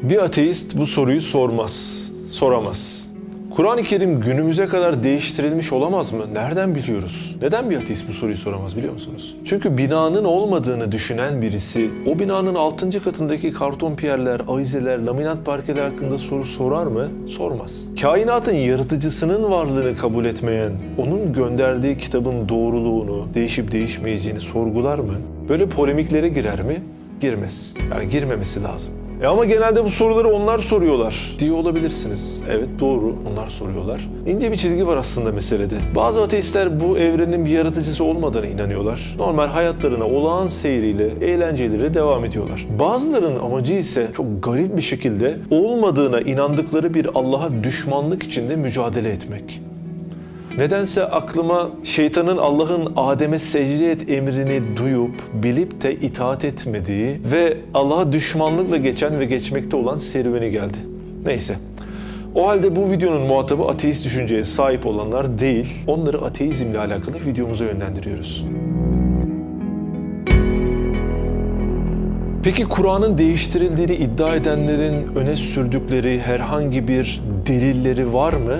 Bir ateist bu soruyu sormaz, soramaz. Kur'an-ı Kerim günümüze kadar değiştirilmiş olamaz mı? Nereden biliyoruz? Neden bir ateist bu soruyu soramaz biliyor musunuz? Çünkü binanın olmadığını düşünen birisi o binanın 6. katındaki karton piyerler, avizeler, laminat parkeler hakkında soru sorar mı? Sormaz. Kainatın yaratıcısının varlığını kabul etmeyen, onun gönderdiği kitabın doğruluğunu, değişip değişmeyeceğini sorgular mı? Böyle polemiklere girer mi? Girmez. Yani girmemesi lazım. E ama genelde bu soruları onlar soruyorlar diye olabilirsiniz. Evet doğru onlar soruyorlar. İnce bir çizgi var aslında meselede. Bazı ateistler bu evrenin bir yaratıcısı olmadığına inanıyorlar. Normal hayatlarına olağan seyriyle, eğlenceleriyle devam ediyorlar. Bazılarının amacı ise çok garip bir şekilde olmadığına inandıkları bir Allah'a düşmanlık içinde mücadele etmek. Nedense aklıma şeytanın Allah'ın Adem'e secde et emrini duyup bilip de itaat etmediği ve Allah'a düşmanlıkla geçen ve geçmekte olan serüveni geldi. Neyse. O halde bu videonun muhatabı ateist düşünceye sahip olanlar değil, onları ateizmle alakalı videomuza yönlendiriyoruz. Peki Kur'an'ın değiştirildiğini iddia edenlerin öne sürdükleri herhangi bir delilleri var mı?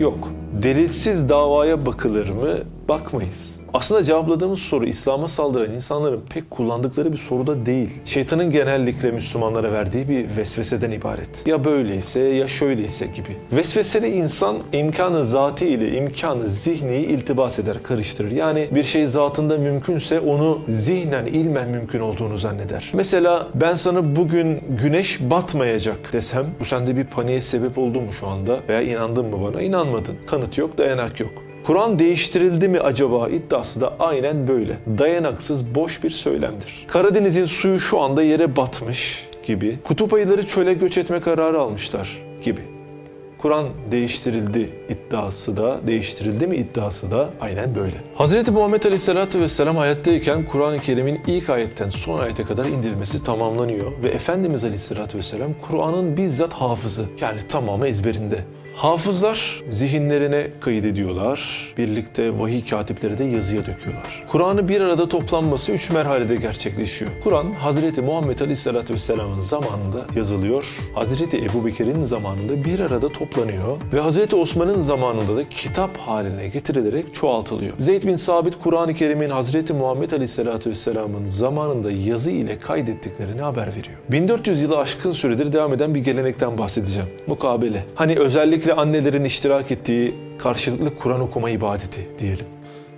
Yok. Delilsiz davaya bakılır mı? Bakmayız. Aslında cevapladığımız soru İslam'a saldıran insanların pek kullandıkları bir soru da değil. Şeytanın genellikle Müslümanlara verdiği bir vesveseden ibaret. Ya böyleyse ya şöyleyse gibi. Vesveseli insan imkanı zatı ile imkanı zihni iltibas eder, karıştırır. Yani bir şey zatında mümkünse onu zihnen, ilmen mümkün olduğunu zanneder. Mesela ben sana bugün güneş batmayacak desem bu sende bir paniğe sebep oldu mu şu anda? Veya inandın mı bana? İnanmadın. Kanıt yok, dayanak yok. Kur'an değiştirildi mi acaba iddiası da aynen böyle. Dayanaksız boş bir söylemdir. Karadeniz'in suyu şu anda yere batmış gibi. Kutup ayıları çöle göç etme kararı almışlar gibi. Kur'an değiştirildi iddiası da, değiştirildi mi iddiası da aynen böyle. Hz. Muhammed Aleyhisselatü Vesselam hayattayken Kur'an-ı Kerim'in ilk ayetten son ayete kadar indirilmesi tamamlanıyor ve Efendimiz Aleyhisselatü Vesselam Kur'an'ın bizzat hafızı yani tamamı ezberinde. Hafızlar zihinlerine kaydediyorlar. Birlikte vahiy katipleri de yazıya döküyorlar. Kur'an'ı bir arada toplanması üç merhalede gerçekleşiyor. Kur'an Hazreti Muhammed Aleyhisselatü Vesselam'ın zamanında yazılıyor. Hazreti Ebu Bekir'in zamanında bir arada toplanıyor. Ve Hazreti Osman'ın zamanında da kitap haline getirilerek çoğaltılıyor. Zeyd bin Sabit Kur'an-ı Kerim'in Hazreti Muhammed Aleyhisselatü Vesselam'ın zamanında yazı ile kaydettiklerini haber veriyor. 1400 yılı aşkın süredir devam eden bir gelenekten bahsedeceğim. Mukabele. Hani özellikle annelerin iştirak ettiği karşılıklı Kur'an okuma ibadeti diyelim.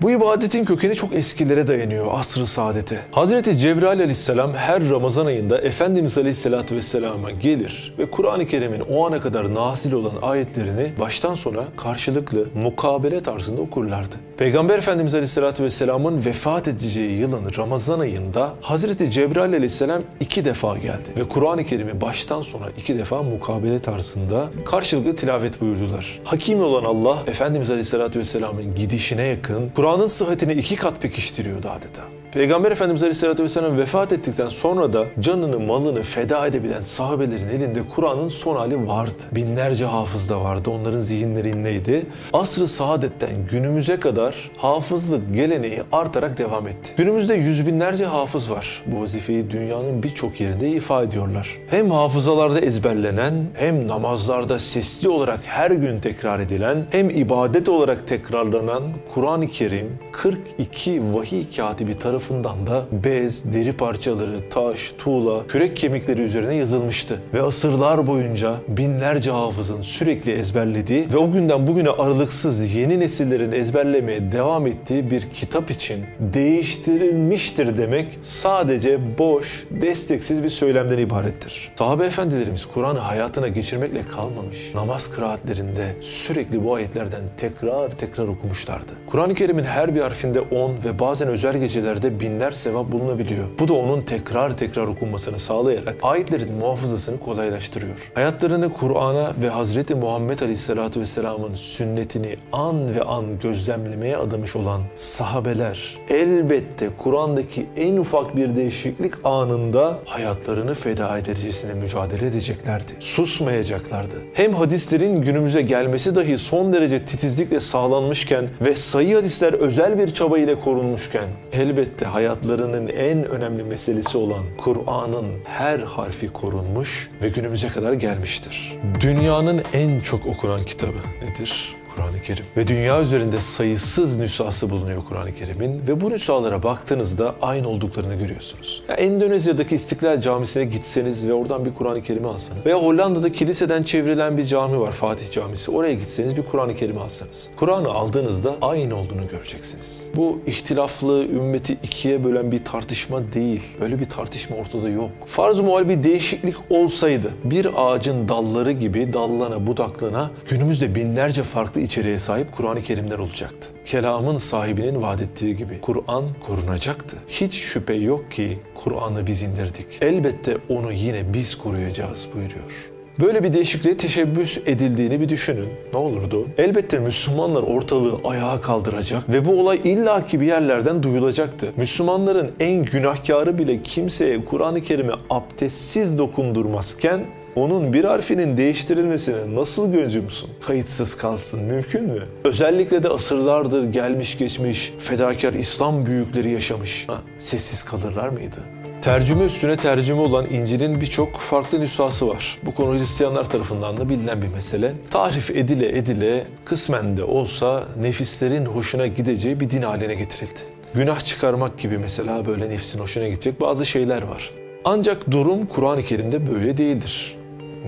Bu ibadetin kökeni çok eskilere dayanıyor, asr-ı saadete. Hazreti Cebrail aleyhisselam her Ramazan ayında Efendimiz aleyhisselatü vesselama gelir ve Kur'an-ı Kerim'in o ana kadar nazil olan ayetlerini baştan sona karşılıklı mukabele tarzında okurlardı. Peygamber Efendimiz aleyhisselatü vesselamın vefat edeceği yılın Ramazan ayında Hazreti Cebrail aleyhisselam iki defa geldi ve Kur'an-ı Kerim'i baştan sona iki defa mukabele tarzında karşılıklı tilavet buyurdular. Hakim olan Allah Efendimiz aleyhisselatü vesselamın gidişine yakın Kur'an'ın sıhhatini iki kat pekiştiriyordu adeta. Peygamber Efendimiz Aleyhisselatü Vesselam vefat ettikten sonra da canını malını feda edebilen sahabelerin elinde Kur'an'ın son hali vardı. Binlerce hafız da vardı. Onların zihinlerindeydi. Asr-ı saadetten günümüze kadar hafızlık geleneği artarak devam etti. Günümüzde yüz binlerce hafız var. Bu vazifeyi dünyanın birçok yerinde ifa ediyorlar. Hem hafızalarda ezberlenen hem namazlarda sesli olarak her gün tekrar edilen hem ibadet olarak tekrarlanan Kur'an-ı Kerim 42 vahiy katibi tarafından da bez, deri parçaları, taş, tuğla, kürek kemikleri üzerine yazılmıştı. Ve asırlar boyunca binlerce hafızın sürekli ezberlediği ve o günden bugüne aralıksız yeni nesillerin ezberlemeye devam ettiği bir kitap için değiştirilmiştir demek sadece boş, desteksiz bir söylemden ibarettir. Sahabe efendilerimiz Kur'an'ı hayatına geçirmekle kalmamış. Namaz kıraatlerinde sürekli bu ayetlerden tekrar tekrar okumuşlardı. Kur'an-ı Kerim'in her bir harfinde 10 ve bazen özel gecelerde binler sevap bulunabiliyor. Bu da onun tekrar tekrar okunmasını sağlayarak ayetlerin muhafızasını kolaylaştırıyor. Hayatlarını Kur'an'a ve Hazreti Muhammed Aleyhisselatü Vesselam'ın sünnetini an ve an gözlemlemeye adamış olan sahabeler elbette Kur'an'daki en ufak bir değişiklik anında hayatlarını feda edercesine mücadele edeceklerdi. Susmayacaklardı. Hem hadislerin günümüze gelmesi dahi son derece titizlikle sağlanmışken ve sayı hadisler özel bir çaba ile korunmuşken elbette elbette hayatlarının en önemli meselesi olan Kur'an'ın her harfi korunmuş ve günümüze kadar gelmiştir. Dünyanın en çok okunan kitabı nedir? Kur'an-ı Kerim. Ve dünya üzerinde sayısız nüshası bulunuyor Kur'an-ı Kerim'in ve bu nüshalara baktığınızda aynı olduklarını görüyorsunuz. Ya Endonezya'daki İstiklal Camisi'ne gitseniz ve oradan bir Kur'an-ı Kerim'i alsanız veya Hollanda'da kiliseden çevrilen bir cami var Fatih Camisi. Oraya gitseniz bir Kur'an-ı Kerim'i alsanız. Kur'an'ı aldığınızda aynı olduğunu göreceksiniz. Bu ihtilaflı ümmeti ikiye bölen bir tartışma değil. Böyle bir tartışma ortada yok. Farz-ı muhal bir değişiklik olsaydı bir ağacın dalları gibi dallana budaklana günümüzde binlerce farklı içeriğe sahip Kur'an-ı Kerimler olacaktı. Kelamın sahibinin vaat ettiği gibi Kur'an korunacaktı. Hiç şüphe yok ki Kur'an'ı biz indirdik. Elbette onu yine biz koruyacağız buyuruyor. Böyle bir değişikliğe teşebbüs edildiğini bir düşünün. Ne olurdu? Elbette Müslümanlar ortalığı ayağa kaldıracak ve bu olay illaki bir yerlerden duyulacaktı. Müslümanların en günahkarı bile kimseye Kur'an-ı Kerim'i abdestsiz dokundurmazken onun bir harfinin değiştirilmesine nasıl göz yumsun? Kayıtsız kalsın mümkün mü? Özellikle de asırlardır gelmiş geçmiş fedakar İslam büyükleri yaşamış. Ha, sessiz kalırlar mıydı? Tercüme üstüne tercüme olan İncil'in birçok farklı nüshası var. Bu konu Hristiyanlar tarafından da bilinen bir mesele. Tarif edile edile kısmen de olsa nefislerin hoşuna gideceği bir din haline getirildi. Günah çıkarmak gibi mesela böyle nefsin hoşuna gidecek bazı şeyler var. Ancak durum Kur'an-ı Kerim'de böyle değildir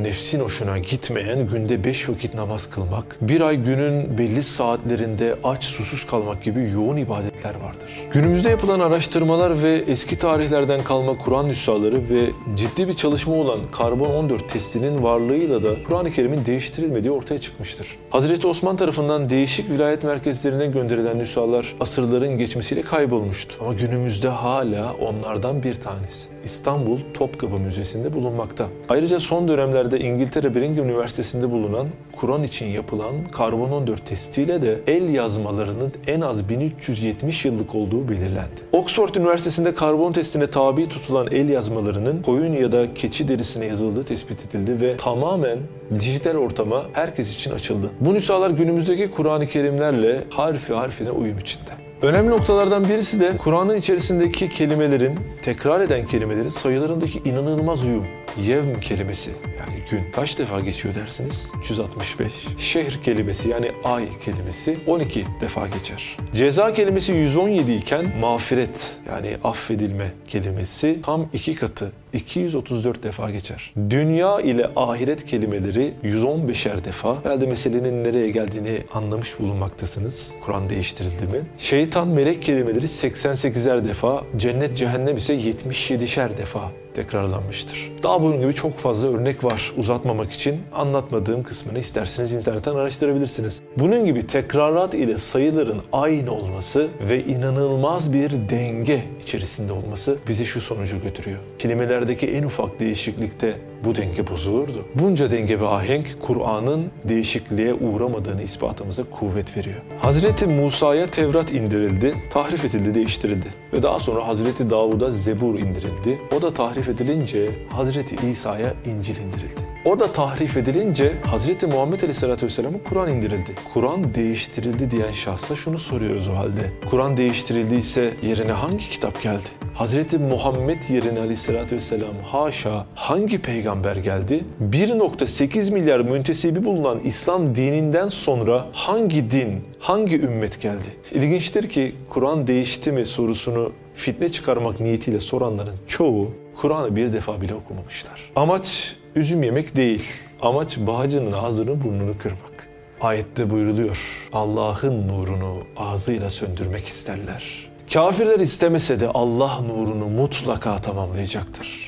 nefsin hoşuna gitmeyen günde beş vakit namaz kılmak, bir ay günün belli saatlerinde aç susuz kalmak gibi yoğun ibadetler vardır. Günümüzde yapılan araştırmalar ve eski tarihlerden kalma Kur'an nüshaları ve ciddi bir çalışma olan karbon 14 testinin varlığıyla da Kur'an-ı Kerim'in değiştirilmediği ortaya çıkmıştır. Hazreti Osman tarafından değişik vilayet merkezlerine gönderilen nüshalar asırların geçmesiyle kaybolmuştu. Ama günümüzde hala onlardan bir tanesi. İstanbul Topkapı Müzesi'nde bulunmakta. Ayrıca son dönemlerde İngiltere Birmingham Üniversitesi'nde bulunan Kur'an için yapılan karbon 14 testiyle de el yazmalarının en az 1370 yıllık olduğu belirlendi. Oxford Üniversitesi'nde karbon testine tabi tutulan el yazmalarının koyun ya da keçi derisine yazıldığı tespit edildi ve tamamen dijital ortama herkes için açıldı. Bu nüshalar günümüzdeki Kur'an-ı Kerimlerle harfi harfine uyum içinde. Önemli noktalardan birisi de Kur'an'ın içerisindeki kelimelerin, tekrar eden kelimelerin sayılarındaki inanılmaz uyum. Yevm kelimesi yani gün kaç defa geçiyor dersiniz? 365. Şehir kelimesi yani ay kelimesi 12 defa geçer. Ceza kelimesi 117 iken mağfiret yani affedilme kelimesi tam iki katı 234 defa geçer. Dünya ile ahiret kelimeleri 115'er defa. Herhalde meselenin nereye geldiğini anlamış bulunmaktasınız. Kur'an değiştirildi mi? Şeytan melek kelimeleri 88'er defa, cennet cehennem ise 77'şer defa tekrarlanmıştır. Daha bunun gibi çok fazla örnek var uzatmamak için. Anlatmadığım kısmını isterseniz internetten araştırabilirsiniz. Bunun gibi tekrarat ile sayıların aynı olması ve inanılmaz bir denge içerisinde olması bizi şu sonucu götürüyor. Kelimelerdeki en ufak değişiklikte bu denge bozulurdu. Bunca denge ve ahenk Kur'an'ın değişikliğe uğramadığını ispatımıza kuvvet veriyor. Hazreti Musa'ya Tevrat indirildi, tahrif edildi, değiştirildi. Ve daha sonra Hazreti Davud'a Zebur indirildi. O da tahrif edilince Hazreti İsa'ya İncil indirildi. O da tahrif edilince Hazreti Muhammed Aleyhisselatü Vesselam'a Kur'an indirildi. Kur'an değiştirildi diyen şahsa şunu soruyoruz o halde. Kur'an değiştirildiyse yerine hangi kitap geldi? Hazreti Muhammed yerine Aleyhisselatü Vesselam haşa hangi peygamber geldi? 1.8 milyar müntesibi bulunan İslam dininden sonra hangi din, hangi ümmet geldi? İlginçtir ki Kur'an değişti mi sorusunu fitne çıkarmak niyetiyle soranların çoğu Kur'an'ı bir defa bile okumamışlar. Amaç üzüm yemek değil. Amaç bağcının ağzını burnunu kırmak. Ayette buyruluyor. Allah'ın nurunu ağzıyla söndürmek isterler. Kafirler istemese de Allah nurunu mutlaka tamamlayacaktır.